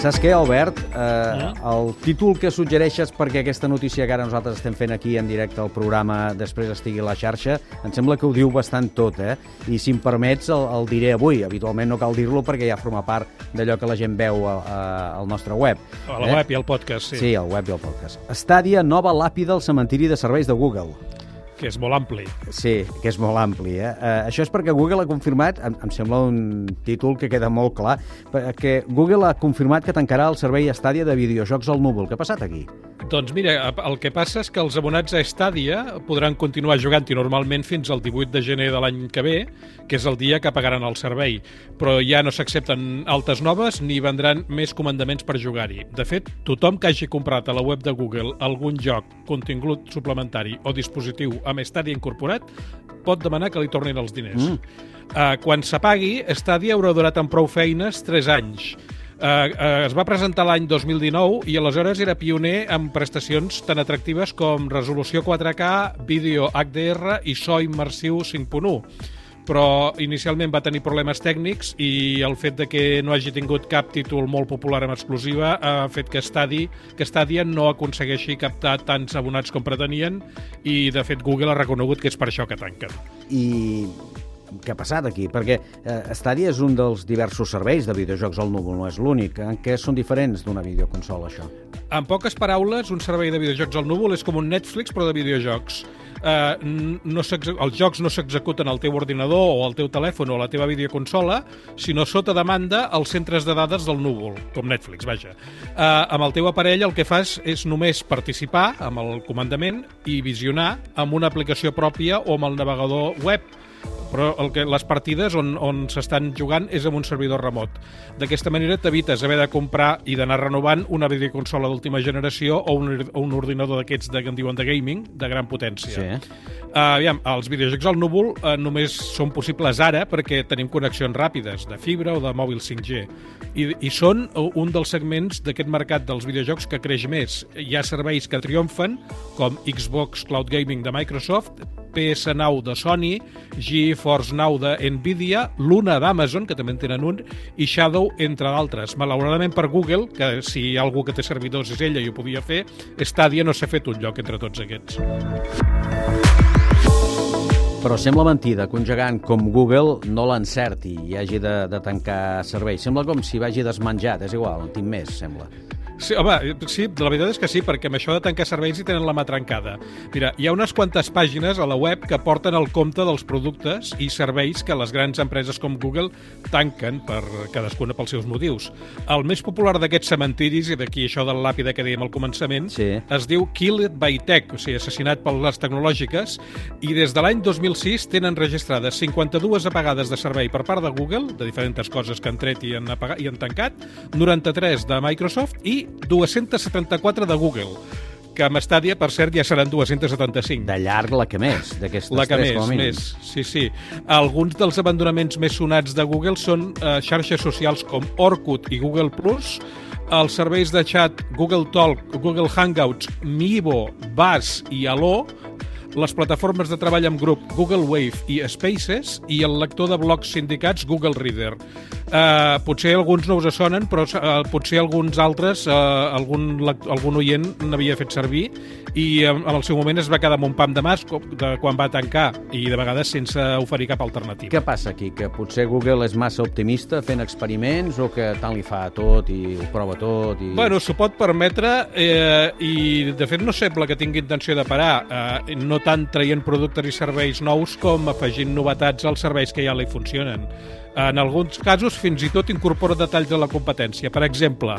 Saps què, Albert? Eh, el títol que suggereixes perquè aquesta notícia que ara nosaltres estem fent aquí en directe al programa després estigui a la xarxa, em sembla que ho diu bastant tot, eh? I si em permets, el, el diré avui. Habitualment no cal dir-lo perquè ja forma part d'allò que la gent veu a, a, al nostre web. A la web i al podcast, sí. Sí, al web i al podcast. Estàdia, nova làpida al cementiri de serveis de Google. Que és molt ampli. Sí, que és molt ampli. Eh? Eh, això és perquè Google ha confirmat, em, em sembla un títol que queda molt clar, que Google ha confirmat que tancarà el servei Stadia de videojocs al núvol. Què ha passat aquí? Doncs mira, el que passa és que els abonats a Stadia podran continuar jugant-hi normalment fins al 18 de gener de l'any que ve, que és el dia que pagaran el servei. Però ja no s'accepten altes noves ni vendran més comandaments per jugar-hi. De fet, tothom que hagi comprat a la web de Google algun joc, contingut suplementari o dispositiu amb Stadia incorporat pot demanar que li tornin els diners. Mm. Uh, quan s'apagui, Stadia haurà durat amb prou feines 3 anys. Uh, uh, es va presentar l'any 2019 i aleshores era pioner amb prestacions tan atractives com resolució 4K, vídeo HDR i so immersiu 5.1 però inicialment va tenir problemes tècnics i el fet de que no hagi tingut cap títol molt popular en exclusiva ha fet que Stadia, que Stadia no aconsegueixi captar tants abonats com pretenien i, de fet, Google ha reconegut que és per això que tanquen. I què ha passat aquí? Perquè eh, Stadia és un dels diversos serveis de videojocs al núvol, no és l'únic. En què són diferents d'una videoconsola, això? En poques paraules, un servei de videojocs al núvol és com un Netflix, però de videojocs. Uh, no els jocs no s'executen al teu ordinador o al teu telèfon o a la teva videoconsola, sinó sota demanda als centres de dades del núvol, com Netflix, vaja. Uh, amb el teu aparell el que fas és només participar amb el comandament i visionar amb una aplicació pròpia o amb el navegador web però el que, les partides on, on s'estan jugant és amb un servidor remot. D'aquesta manera t'evites haver de comprar i d'anar renovant una videoconsola d'última generació o un, o un ordinador d'aquests de, que en diuen de gaming, de gran potència. Sí. Uh, aviam, els videojocs al núvol uh, només són possibles ara perquè tenim connexions ràpides, de fibra o de mòbil 5G. I, i són un dels segments d'aquest mercat dels videojocs que creix més. Hi ha serveis que triomfen, com Xbox Cloud Gaming de Microsoft, PS Now de Sony, GeForce Now de Nvidia, Luna d'Amazon, que també en tenen un, i Shadow, entre d'altres. Malauradament per Google, que si hi ha algú que té servidors és ella i ho podia fer, Stadia no s'ha fet un lloc entre tots aquests. Però sembla mentida que un gegant com Google no l'encerti i hagi de, de tancar serveis. Sembla com si vagi desmenjat, és igual, en tinc més, sembla. Sí, home, sí, la veritat és que sí, perquè amb això de tancar serveis hi tenen la mà trencada. Mira, hi ha unes quantes pàgines a la web que porten el compte dels productes i serveis que les grans empreses com Google tanquen per cadascuna pels seus motius. El més popular d'aquests cementiris, i d'aquí això de la làpida que dèiem al començament, Sí. es diu Killed by Tech, o sigui, assassinat per les tecnològiques, i des de l'any 2006 tenen registrades 52 apagades de servei per part de Google, de diferents coses que han tret i han, apagat, i han tancat, 93 de Microsoft i 274 de Google que amb Stadia, per cert, ja seran 275. De llarg la que més, d'aquestes La que tres, més, més. Sí, sí. Alguns dels abandonaments més sonats de Google són eh, xarxes socials com Orkut i Google+, Plus, els serveis de chat Google Talk, Google Hangouts, Miivo, Buzz i Allo, les plataformes de treball en grup Google Wave i Spaces i el lector de blocs sindicats Google Reader. Uh, potser alguns no us sonen, però uh, potser alguns altres, uh, algun, algun oient n'havia fet servir i uh, en el seu moment es va quedar amb un pam de mas de quan va tancar i de vegades sense oferir cap alternativa. Què passa aquí? Que potser Google és massa optimista fent experiments o que tant li fa tot i ho prova tot? I... Bueno, s'ho pot permetre eh, i de fet no sembla que tingui intenció de parar, eh, no tant traient productes i serveis nous com afegint novetats als serveis que ja li funcionen. En alguns casos, fins i tot incorpora detalls de la competència. Per exemple,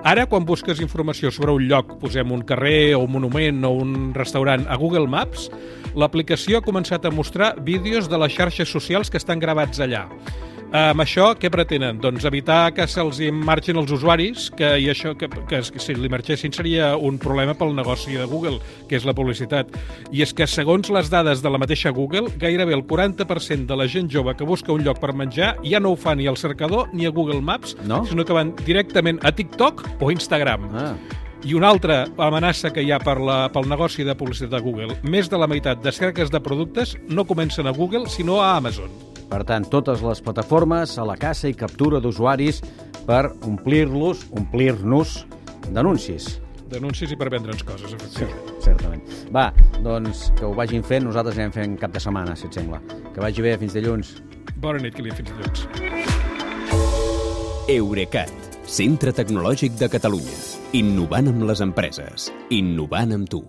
ara quan busques informació sobre un lloc, posem un carrer o un monument o un restaurant a Google Maps, l'aplicació ha començat a mostrar vídeos de les xarxes socials que estan gravats allà. Amb això, què pretenen? Doncs evitar que se'ls marxin els usuaris, que, i això, que, que, que si li marxessin seria un problema pel negoci de Google, que és la publicitat. I és que, segons les dades de la mateixa Google, gairebé el 40% de la gent jove que busca un lloc per menjar ja no ho fa ni al cercador ni a Google Maps, No? sinó que van directament a TikTok o Instagram. Ah, I una altra amenaça que hi ha per la, pel negoci de publicitat de Google. Més de la meitat de cerques de productes no comencen a Google, sinó a Amazon. Per tant, totes les plataformes a la caça i captura d'usuaris per omplir-los, omplir-nos d'anuncis. D'anuncis i per vendre'ns coses, efectivament. Certament. Va, doncs que ho vagin fent, nosaltres anem fent cap de setmana, si et sembla. Que vagi bé, fins dilluns. Bona nit, Kilian, fins dilluns. Eurecat, centre tecnològic de Catalunya. Innovant amb les empreses. Innovant amb tu.